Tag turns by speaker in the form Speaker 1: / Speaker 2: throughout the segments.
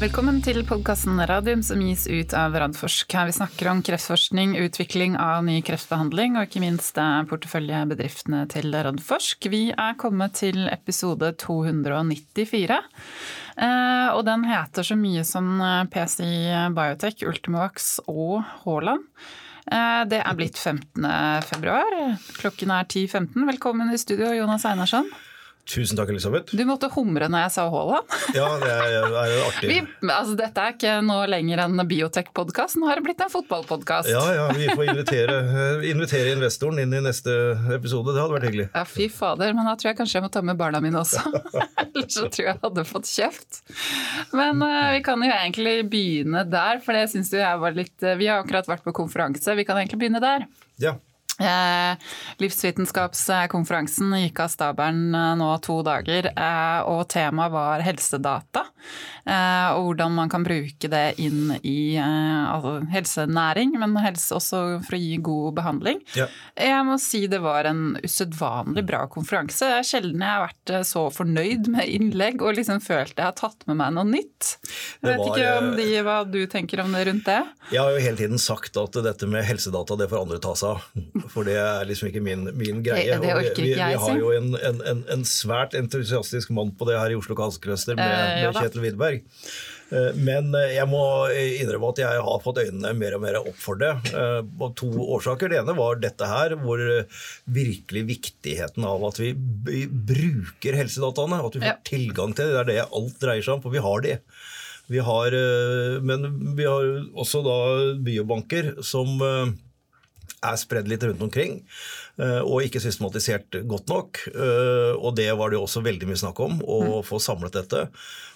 Speaker 1: Velkommen til podkasten Radium som gis ut av Radforsk. Her vi snakker om kreftforskning, utvikling av ny kreftbehandling og ikke minst porteføljebedriftene til Radforsk. Vi er kommet til episode 294. Eh, og den heter så mye som PCI Biotech, Ultimovax og Haaland. Eh, det er blitt 15. februar. Klokken er 10.15. Velkommen i studio, Jonas Einarsson.
Speaker 2: Tusen takk, Elisabeth.
Speaker 1: Du måtte humre når jeg sa Haaland.
Speaker 2: Ja, det er, er jo artig.
Speaker 1: Vi, altså, dette er ikke nå lenger en biotech-podkast, nå har det blitt en fotballpodkast.
Speaker 2: Ja, ja, vi får invitere, invitere, investoren inn i neste episode. Det hadde vært hyggelig.
Speaker 1: Ja, fy fader, men da tror jeg kanskje jeg må ta med barna mine også. Ellers så tror jeg jeg hadde fått kjeft. Men uh, vi kan jo egentlig begynne der, for det syns jeg var litt uh, Vi har akkurat vært på konferanse, vi kan egentlig begynne der.
Speaker 2: Ja.
Speaker 1: Eh, livsvitenskapskonferansen gikk av stabelen eh, nå to dager, eh, og temaet var helsedata. Og hvordan man kan bruke det inn i altså helsenæring, men helse også for å gi god behandling. Ja. Jeg må si det var en usedvanlig bra konferanse. Det er sjelden jeg har vært så fornøyd med innlegg og liksom følt jeg har tatt med meg noe nytt. Jeg vet var, ikke om de, hva du tenker om det rundt det?
Speaker 2: Jeg har jo hele tiden sagt at dette med helsedata, det får andre ta seg av for det er liksom ikke min, min greie.
Speaker 1: Det, det orker
Speaker 2: vi,
Speaker 1: ikke jeg,
Speaker 2: vi har jo en, en, en, svært entusiastisk mann på det her i Oslo Cancer med, eh, med Kjetil Widberg. Eh, men eh, jeg må innrømme at jeg har fått øynene mer og mer opp for det. Og to årsaker. Det ene var dette her, hvor virkelig viktigheten av at vi bruker helsedataene. At vi får tilgang til det. Det er det alt dreier seg om, for vi har de. Vi har, men vi har også da biobanker som er spredd litt rundt omkring. Eh, og ikke systematisert godt nok. Eh, og det var det jo også veldig mye snakk om, å mm. få samlet dette.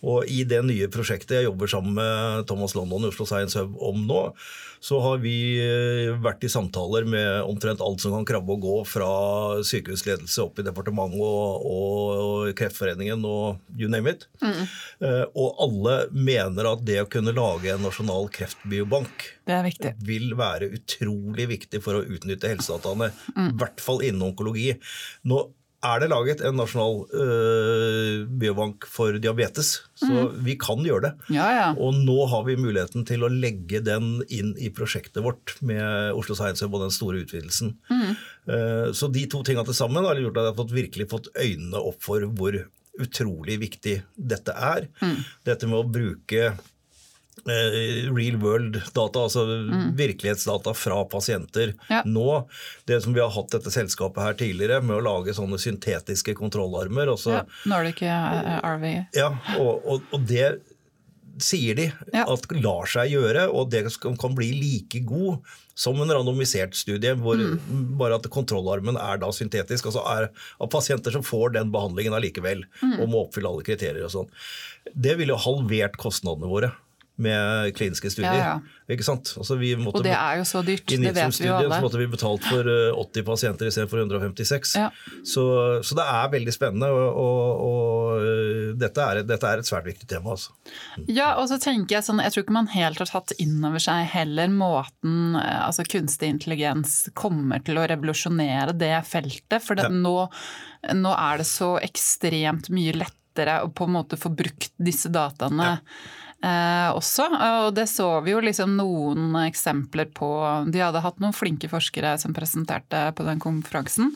Speaker 2: Og i det nye prosjektet jeg jobber sammen med Thomas London i Oslo Science Hub om nå, så har vi eh, vært i samtaler med omtrent alt som kan krabbe og gå fra sykehusledelse opp i departementet og, og Kreftforeningen og you name it. Mm. Og alle mener at det å kunne lage en nasjonal kreftbiobank vil være utrolig viktig for å utnytte helsedataene. Mm hvert fall innen onkologi. Nå er det laget en nasjonal øh, biobank for diabetes, så mm. vi kan gjøre det.
Speaker 1: Ja, ja.
Speaker 2: Og nå har vi muligheten til å legge den inn i prosjektet vårt med Oslo Science Hub og den store utvidelsen. Mm. Uh, så de to tingene til sammen har gjort at jeg har fått, virkelig fått øynene opp for hvor utrolig viktig dette er. Mm. Dette med å bruke real world-data, altså mm. virkelighetsdata fra pasienter. Ja. Nå, det som vi har hatt dette selskapet her tidligere, med å lage sånne syntetiske kontrollarmer også, ja,
Speaker 1: Nordic eh, RV.
Speaker 2: Ja, og, og, og det sier de ja. at lar seg gjøre, og det kan bli like god som en randomisert studie, hvor mm. bare at kontrollarmen er da syntetisk. altså er Av pasienter som får den behandlingen allikevel, mm. og må oppfylle alle kriterier og sånn. Det ville halvert kostnadene våre med kliniske studier. Ja, ja. Ikke sant? Altså
Speaker 1: og det er jo så dyrt, det vet vi jo alle.
Speaker 2: Så måtte vi betalt for 80 eh, pasienter istedenfor 156. Ja. Så, så, det er veldig spennende, og, og, og eh, dette, er, dette, er, et svært viktig tema. Altså.
Speaker 1: Ja, og så tenker Jeg sånn, jeg tror ikke man helt har tatt inn over seg heller måten eh, altså kunstig intelligens kommer til å revolusjonere det feltet. For det, nå, nå er det så ekstremt mye lettere å på en måte få brukt disse dataene. Ja eh, også. Og det så vi jo liksom noen eksempler på. De hadde hatt noen flinke forskere som presenterte på den konferansen.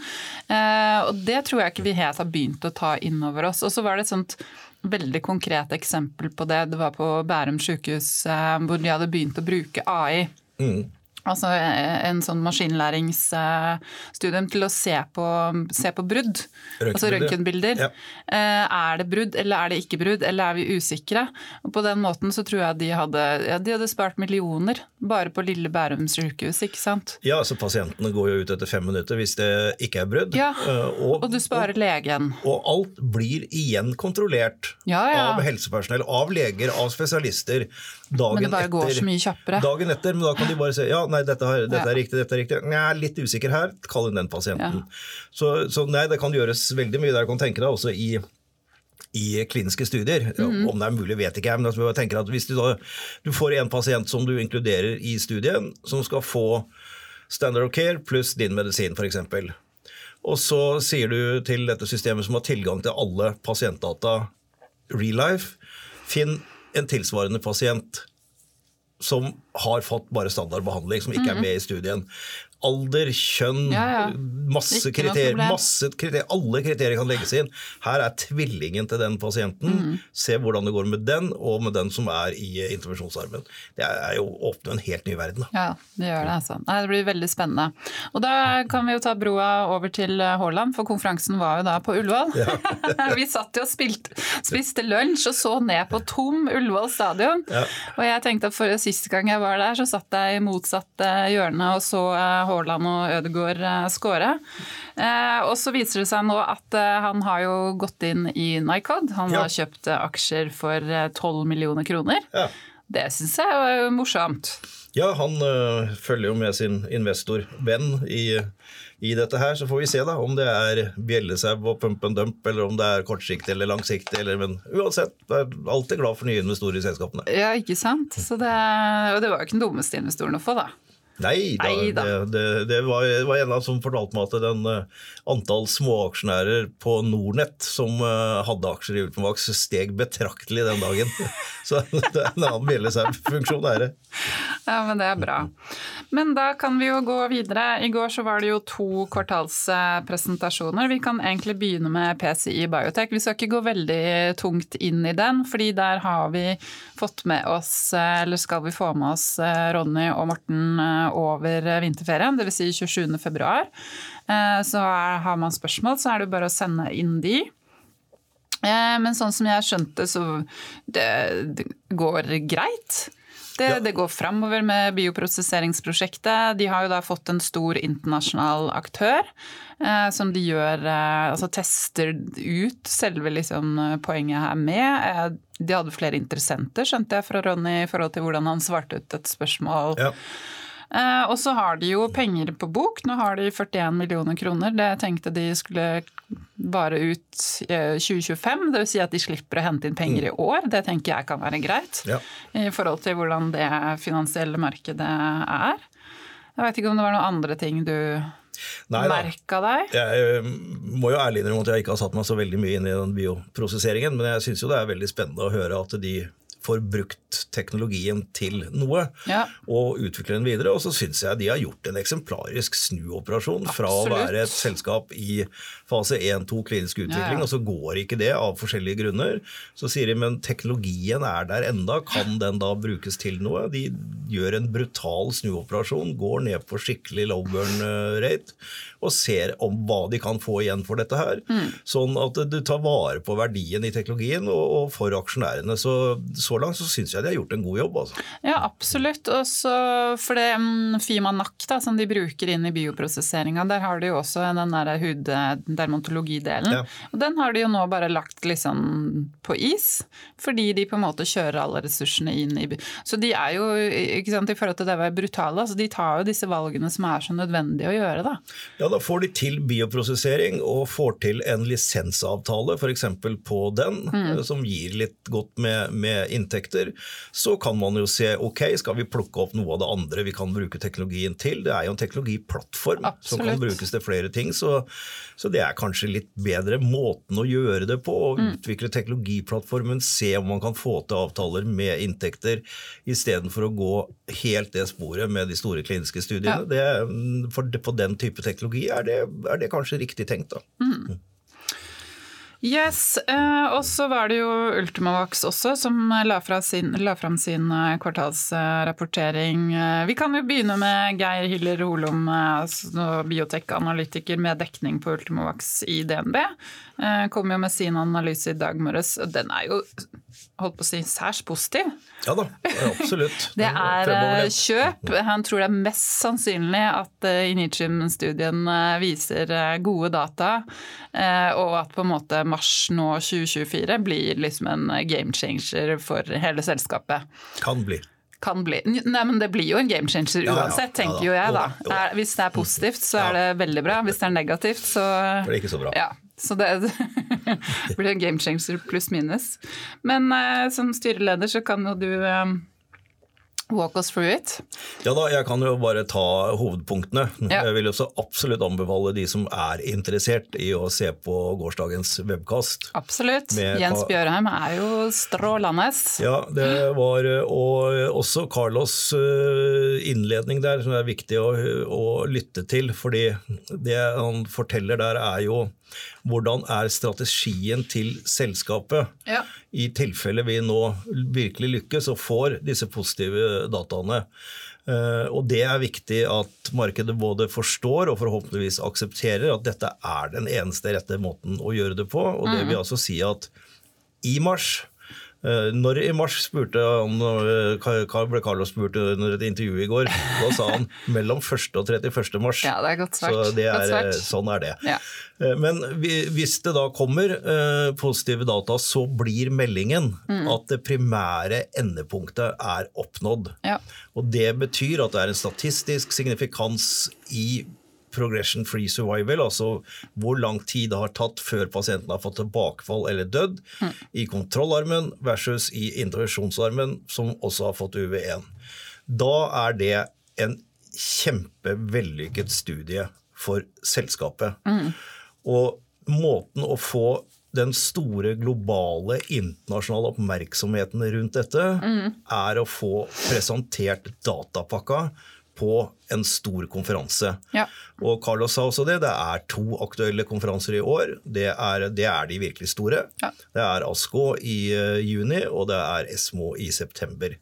Speaker 1: Eh, og det tror jeg ikke vi helt har begynt å ta inn over oss. Og så var det et sånt veldig konkret eksempel på det. Det var på Bærum sykehus eh, hvor de hadde begynt å bruke AI. Mm. Altså eh, en sånn maskinlæringsstudium til å se på, se på brudd. Altså røntgenbilder. Ja. Eh, er det brudd, eller er det ikke brudd, eller er vi usikre? Og På den måten så tror jeg de hadde, ja, de hadde spart millioner bare på lille Bærum sykehus, ikke sant?
Speaker 2: Ja, altså pasientene går jo ut etter fem minutter hvis det ikke er brudd.
Speaker 1: Ja, eh, og, og du sparer og, legen.
Speaker 2: Og alt blir igjen kontrollert ja. av helsepersonell, av leger, av spesialister. Dagen
Speaker 1: men det bare etter, går så mye kjappere.
Speaker 2: Dagen etter, men da kan de bare si ja, nei, dette, her, dette er riktig, dette er riktig. Jeg er litt usikker her, kall inn den pasienten. Så, så, nei, det kan gjøres veldig mye der. Du kan tenke deg også i i kliniske studier. Mm. Om det er mulig, vet ikke jeg. men jeg tenker at Hvis du, da, du får en pasient som du inkluderer i studien, som skal få standard of care pluss din medisin f.eks. Og så sier du til dette systemet som har tilgang til alle pasientdata real life, finn en tilsvarende pasient som har fått bare standardbehandling, som ikke er med i studien alder, kjønn, ja, ja. masse kriterier, masse kriterier. Alle kriterier kan legges inn. Her er tvillingen til den pasienten. Mm. Se hvordan det går med den, og med den som er i intervensjonsarmen. Det er jo åpner en helt ny verden.
Speaker 1: Ja, det gjør det. altså. Nei, det blir veldig spennende. Og da kan vi jo ta broa over til eh, Haaland, for konferansen var jo da på Ullevål. Ja. vi satt jo og spilte, spiste lunsj og så ned på tom Ullevål stadion. Ja. Og jeg tenkte at for siste gang jeg var der, så satt jeg i motsatt eh, hjørne og så Haaland eh, Haaland og Ødegaard eh, skåre. Eh, og så viser det seg nå at eh, han har jo gått inn i Nycod. Han har kjøpt aksjer for 12 millioner kroner. Ja. Det syns jeg er morsomt.
Speaker 2: Ja, han ø, følger jo med sin investorvenn i, i, dette her. Så får vi se da om det er bjellesau og pump and dump, eller om det er kortsiktig eller langsiktig. Eller, men uansett, jeg er alltid glad for nye investorer i selskapene.
Speaker 1: Ja, ikke sant. Det, og det var jo ikke den dummeste investoren å få, da.
Speaker 2: Nei da, Nei, da. Det, det, det, var, det, var, en som fortalte meg at den uh, antall småaksjonærer på Nordnett som uh, hadde aksjer i Ultimax, steg betraktelig den dagen. Så det er en annen bjellesaufunksjon, er det.
Speaker 1: Ja, men det er bra. Men da kan vi jo gå videre. I går så var det jo to kvartalspresentasjoner. Vi kan egentlig begynne med PCI Biotech. Vi skal ikke gå veldig tungt inn i den, fordi der har vi fått med oss, eller skal vi få med oss, Ronny og Morten over vinterferien, dvs. Si 27.2. Eh, så har man spørsmål, så er det bare å sende inn de. Eh, men sånn som jeg skjønte, så det går greit. Det, ja. det, går framover med bioprosesseringsprosjektet. De har jo da fått en stor internasjonal aktør eh, som de gjør eh, Altså tester ut selve liksom, poenget her med. Eh, de hadde flere interessenter, skjønte jeg fra Ronny, i forhold til hvordan han svarte ut et spørsmål. Ja. Eh, og så har de jo penger på bok. Nå har de 41 millioner kroner. Det tenkte de skulle vare ut 2025. Eh, Dvs. Si at de slipper å hente inn penger i mm. år. Det tenker jeg kan være greit. Ja. I forhold til hvordan det finansielle markedet er. Jeg vet ikke om det var noen andre ting du merka deg?
Speaker 2: Jeg eh, må jo ærlig innrømme at jeg ikke har satt meg så veldig mye inn i den bioprosesseringen, men jeg syns jo det er veldig spennende å høre at de får brukt teknologien til noe ja. og utvikler den videre. Og så syns jeg de har gjort en eksemplarisk snuoperasjon fra å være et selskap i fase 1-2 klinisk utvikling, ja, ja. og så går ikke det av forskjellige grunner. Så sier de men teknologien er der enda, kan den da brukes til noe? De gjør en brutal snuoperasjon, går ned på skikkelig low burn eh, rate og ser om hva de kan få igjen for dette her. Mm. Sånn at du tar vare på verdien i teknologien og, og for aksjonærene. Så, så langt så syns jeg de har gjort en god jobb. Altså.
Speaker 1: Ja, absolutt. Også for det um, Fimanak da, som de bruker inn i bioprosesseringa, der har de jo også den der huddermatologidelen. Ja. Og den har de jo nå bare lagt liksom på is, fordi de på en måte kjører alle ressursene inn i Så de er jo, ikke sant, i forhold til det å være brutale, altså de tar jo disse valgene som er så nødvendige å gjøre, da.
Speaker 2: Ja, da får de til bioprosessering og får til en lisensavtale f.eks. på den, mm. Eh, som gir litt godt med, med, inntekter. Så kan man jo se ok, skal vi plukke opp noe av det andre vi kan bruke teknologien til. Det er jo en teknologiplattform Absolutt. som kan brukes til flere ting. Så, så, det er kanskje litt bedre måten å gjøre det på. Å mm. utvikle teknologiplattformen, se om man kan få til avtaler med inntekter, istedenfor å gå helt det sporet med de store kliniske studiene. Ja. Det, for på den type teknologi er det, er det kanskje riktig tenkt. da. Mm.
Speaker 1: Yes, eh, Og så var det jo Ultimavax også som sin, la fram sin eh, kvartalsrapportering. Eh, vi kan jo begynne med Geir Hyller Holom, altså biotekanalytiker med dekning på Ultimavax i DNB. Kom jo med sin analyse i dag morges. Den er jo holdt på å si særs positiv.
Speaker 2: Ja da, absolutt.
Speaker 1: det er kjøp. Han tror det er mest sannsynlig at Initium-studien viser gode data, og at på en måte mars nå 2024 blir liksom en game changer for hele selskapet.
Speaker 2: Kan bli.
Speaker 1: Kan bli. Nei, men det blir jo en game changer uansett, tenker jo jeg da. Hvis det er positivt, så er det veldig bra. Hvis det er negativt, så
Speaker 2: Blir det ikke så bra.
Speaker 1: Ja. Så det blir en game changer pluss minus. Men eh, som styreleder så kan jo du eh, Walk us through it.
Speaker 2: Ja da, jeg kan jo bare ta hovedpunktene.
Speaker 1: Ja.
Speaker 2: Jeg vil også absolutt anbefale de som er interessert i å se på gårsdagens webkast.
Speaker 1: Absolutt.
Speaker 2: Med
Speaker 1: Jens Bjørheim er jo strålende.
Speaker 2: Ja, det var og også Carlos eh, innledning der som er viktig å, å lytte til. fordi det han forteller der er jo hvordan er strategien til selskapet
Speaker 1: Ja.
Speaker 2: i tilfelle vi nå virkelig lykkes og får disse positive dataene. Eh, Og det er viktig at markedet både forstår og forhåpentligvis aksepterer at dette er den eneste rette måten å gjøre det på. Og det vil altså si at i mars når i mars spurte han, eh, ble Carlos spurt under et intervju i går, da sa han mellom 1. og 31. mars.
Speaker 1: Ja, det er godt svart.
Speaker 2: Så er, eh, sånn er det.
Speaker 1: Ja.
Speaker 2: Eh, Men hvis det da kommer eh, positive data, så blir meldingen
Speaker 1: Mm.
Speaker 2: at det primære endepunktet er oppnådd.
Speaker 1: Ja.
Speaker 2: Og det betyr at det er en statistisk signifikans i progression free survival, altså hvor lang tid det har tatt før pasienten har fått tilbakefall eller dødd,
Speaker 1: Mm.
Speaker 2: i kontrollarmen versus i intervensjonsarmen, som også har fått UV1. Da er det en kjempevellykket studie for selskapet. Og måten å få den store globale internasjonale oppmerksomheten rundt dette, er å få presentert datapakka på en stor konferanse.
Speaker 1: Ja.
Speaker 2: Og Carlos sa også det, det er to aktuelle konferanser i år. Det er, det er de virkelig store.
Speaker 1: Ja.
Speaker 2: Det er ASKO i eh, juni, og det er ESMO i september.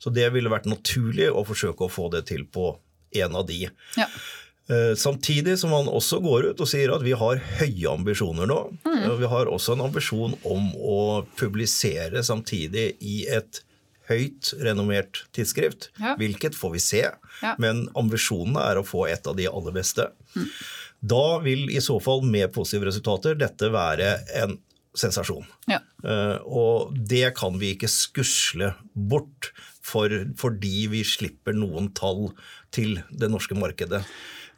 Speaker 2: Så det ville vært naturlig å forsøke å få det til på en av de.
Speaker 1: Ja.
Speaker 2: Eh, Samtidig som han også går ut og sier at vi har høye ambisjoner nå. Mm. Vi har også en ambisjon om å publisere samtidig i et høyt renommert tidsskrift.
Speaker 1: Ja.
Speaker 2: Hvilket får vi se,
Speaker 1: Ja.
Speaker 2: men ambisjonen er å få et av de aller beste. Da vil i så fall med positive resultater dette være en sensasjon.
Speaker 1: Ja.
Speaker 2: Uh, og det kan vi ikke skusle bort for, fordi vi slipper noen tall til det norske markedet.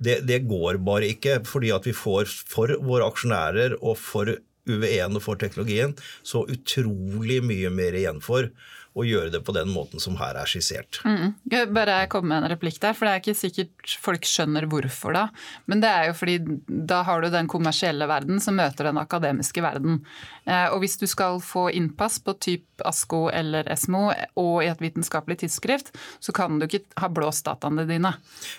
Speaker 2: Det, det går bare ikke, fordi at vi får for våre aksjonærer og for UV1 og for teknologien så utrolig mye mer igjen for å gjøre det på den måten som her er skissert.
Speaker 1: Mm. Jeg Bare komme med en replikk der, for det er ikke sikkert folk skjønner hvorfor da. Men det er jo fordi da har du den kommersielle verden som møter den akademiske verden. Eh, Og hvis du skal få innpass på typ ASKO eller ESMO og i et vitenskapelig tidsskrift, så kan du ikke ha blåst dataene dine.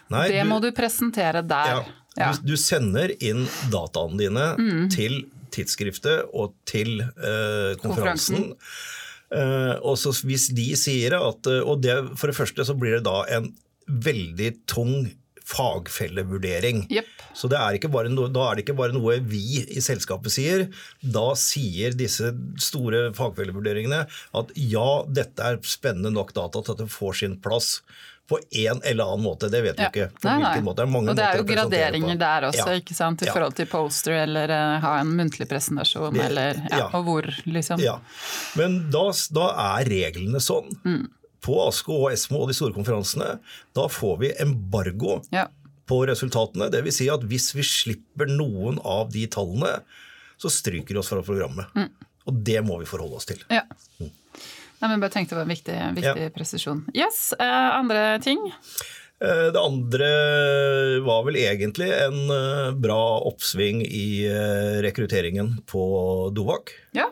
Speaker 2: Nei,
Speaker 1: det
Speaker 2: du-
Speaker 1: må du presentere der. Ja.
Speaker 2: Du, du sender inn dataene dine til tidsskriftet og til eh, konferansen. Eh, og så hvis de sier at eh, Og det, for det første så blir det da en veldig tung fagfellevurdering.
Speaker 1: Yep.
Speaker 2: Så det er ikke bare no, da er det ikke bare noe vi i selskapet sier. Da sier disse store fagfellevurderingene at ja, dette er spennende nok data til at det får sin plass på en eller annen måte. Det vet vi
Speaker 1: Ja.
Speaker 2: ikke. på
Speaker 1: Nei, nei.
Speaker 2: måte. Det er mange
Speaker 1: og det er jo graderinger der også,
Speaker 2: Ja.
Speaker 1: ikke sant? i
Speaker 2: Ja.
Speaker 1: forhold til poster eller eh, ha en muntlig presentasjon,
Speaker 2: Det-
Speaker 1: eller og hvor, liksom.
Speaker 2: Ja, Men da, da er reglene sånn.
Speaker 1: Mm.
Speaker 2: På ASKO og ESMO og de store konferansene, da får vi embargo på resultatene. Dvs. Si at hvis vi slipper noen av de tallene, så stryker de oss fra programmet.
Speaker 1: Mm.
Speaker 2: Og det må vi forholde oss til.
Speaker 1: Ja. Nei, men bare tenkte det var en viktig, viktig
Speaker 2: Ja.
Speaker 1: presisjon. Yes, eh, andre ting?
Speaker 2: Eh, Det andre var vel egentlig en eh, bra oppsving i rekrutteringen på Dovak.
Speaker 1: Ja,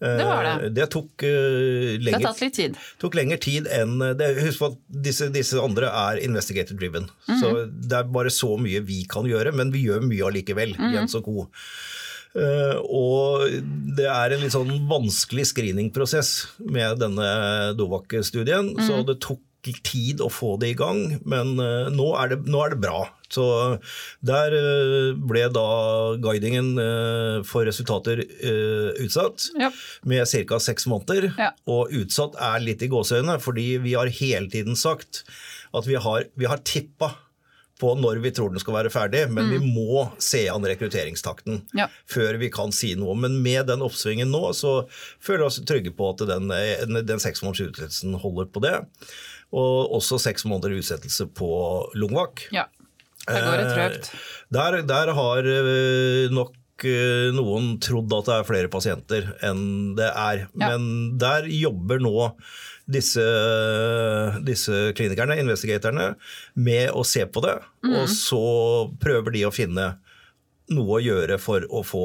Speaker 1: det var det.
Speaker 2: Det tok lenger,
Speaker 1: Det
Speaker 2: lenger
Speaker 1: tatt litt tid.
Speaker 2: tok lengre tid enn det, Husk på at disse, disse andre er investigator driven. Så det er bare så mye vi kan gjøre, men vi gjør mye allikevel. Jens og co. Eh, og det er en litt sånn vanskelig screeningprosess med denne Dovak-studien, så det tok tid å få det i gang, men eh, nå, er det, nå er det bra. Så der eh, ble da guidingen for resultater utsatt
Speaker 1: Ja.
Speaker 2: med ca. seks måneder.
Speaker 1: Ja.
Speaker 2: Og utsatt er litt i gåseøynene, fordi vi har hele tiden sagt at vi har, vi har tippa på når vi tror den skal være ferdig, men vi må se an rekrutteringstakten
Speaker 1: Ja.
Speaker 2: før vi kan si noe. Men med den oppsvingen nå, så føler vi oss trygge på at den, den seks måneders utsettelsen holder på det. Og også seks måneder utsettelse på Lungvak.
Speaker 1: Ja. Det går et trøgt.
Speaker 2: Der, der har eh, nok nok noen trodd at det er flere pasienter enn det er. Ja. Men der jobber nå disse, disse klinikerne, investigatorene, med å se på det. Mm. Og så prøver de å finne noe å gjøre for å få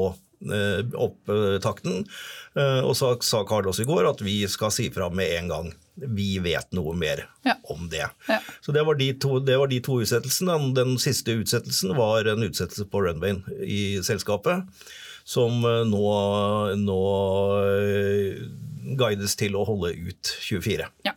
Speaker 2: eh, opp eh, takten. Eh, og så sa Carlos i går at vi skal si fra med en gang vi vet noe mer ja. om det. Ja. Så det var de to, det var de to utsettelsene. Den siste utsettelsen var en utsettelse på runwayen i selskapet, som nå, nå guides til å holde ut 24.
Speaker 1: Ja,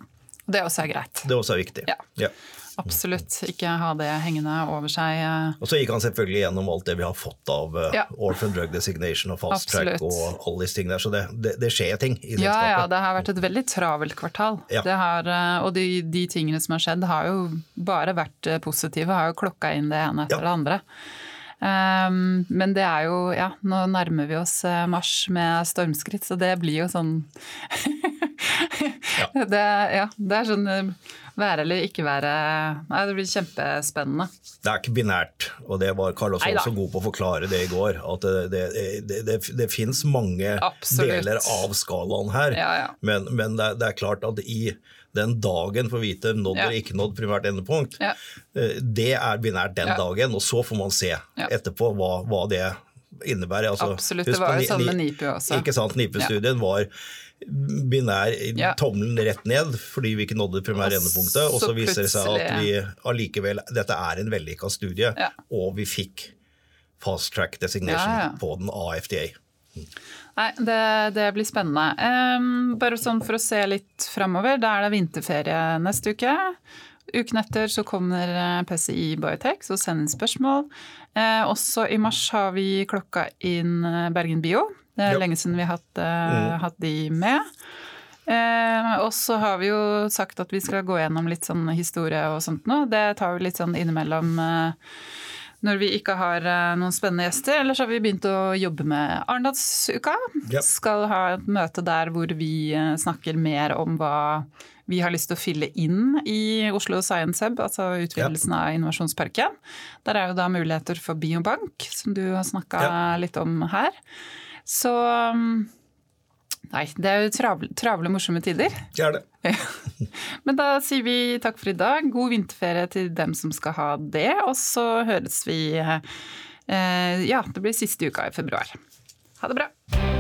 Speaker 1: Det også er greit.
Speaker 2: Det også er viktig. Ja. ja.
Speaker 1: Absolutt. Ikke ha det hengende over seg. Eh.
Speaker 2: Og så gikk han selvfølgelig gjennom alt det vi har fått av eh, ja. Orphan Drug Designation og Fast Track og alle disse tingene der. Så det, det, det, skjer ting i
Speaker 1: selskapet. Ja, ja, det har vært et veldig travelt kvartal. Ja. Har, eh, og de, de, tingene som har skjedd, har jo bare vært positive. Har jo klokka inn det ene etter ja. det andre. Um, men det er jo Ja, nå nærmer vi oss eh, mars med stormskritt, så det blir jo sånn ja. Det, ja, det er sånn eh, være eller ikke være Nei, det blir kjempespennende.
Speaker 2: Det er ikke binært, og det var Karl også, også god på å forklare det i går. At det, det, det, det, det fins mange Absolutt. deler av skalaen her, ja, ja. men, men det, er klart at i den dagen for å vite nådd eller ikke nådd primært endepunkt. Eh, det er binært den dagen. Og så får man se etterpå hva, hva det innebærer.
Speaker 1: Altså, Absolutt, det var jo sånn med NIPU også.
Speaker 2: Ikke sant, NIPU-studien var binær ja. tommelen rett ned fordi vi ikke nådde primære endepunktet. Og så viser det seg at vi allikevel Dette er en vellykka studie, ja. og vi fikk fast track designation ja, på den AFDA.
Speaker 1: Nei, det, det, blir spennende. Um, bare sånn for å se litt framover. Da er det vinterferie neste uke. Uken etter så kommer eh, PCI Biotech, så send inn spørsmål. Eh, også i mars har vi klokka inn eh, Bergen Bio. Det er jo. lenge siden vi har hatt, eh, mm. hatt de med. Eh, og så har vi jo sagt at vi skal gå gjennom litt sånn historie og sånt nå. Det tar vi litt sånn innimellom. Eh, når vi ikke har eh, noen spennende gjester. Ellers har vi begynt å jobbe med Arendalsuka. Yep. Skal ha et møte der hvor vi eh, snakker mer om hva vi har lyst til å fylle inn i Oslo Science Hub, altså utvidelsen yep. av innovasjonsparken. Der er jo da muligheter for biobank, som du har snakka yep. litt om her. Så mm, Nei, det er jo travle, travle morsomme tider.
Speaker 2: Det er det.
Speaker 1: Men da sier vi takk for i dag. God vinterferie til dem som skal ha det. Og så høres vi eh, Ja, det blir siste uka i februar. Ha det bra.